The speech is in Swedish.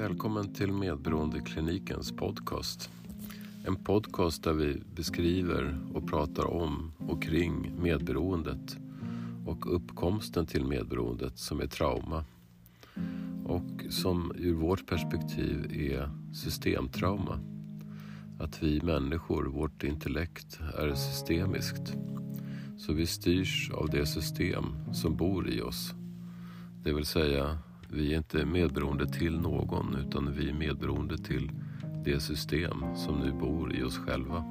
Välkommen till Medberoendeklinikens podcast. En podcast där vi beskriver och pratar om och kring medberoendet och uppkomsten till medberoendet som är trauma och som ur vårt perspektiv är systemtrauma. Att vi människor, vårt intellekt, är systemiskt. Så vi styrs av det system som bor i oss. Det vill säga vi är inte medberoende till någon utan vi är medberoende till det system som nu bor i oss själva.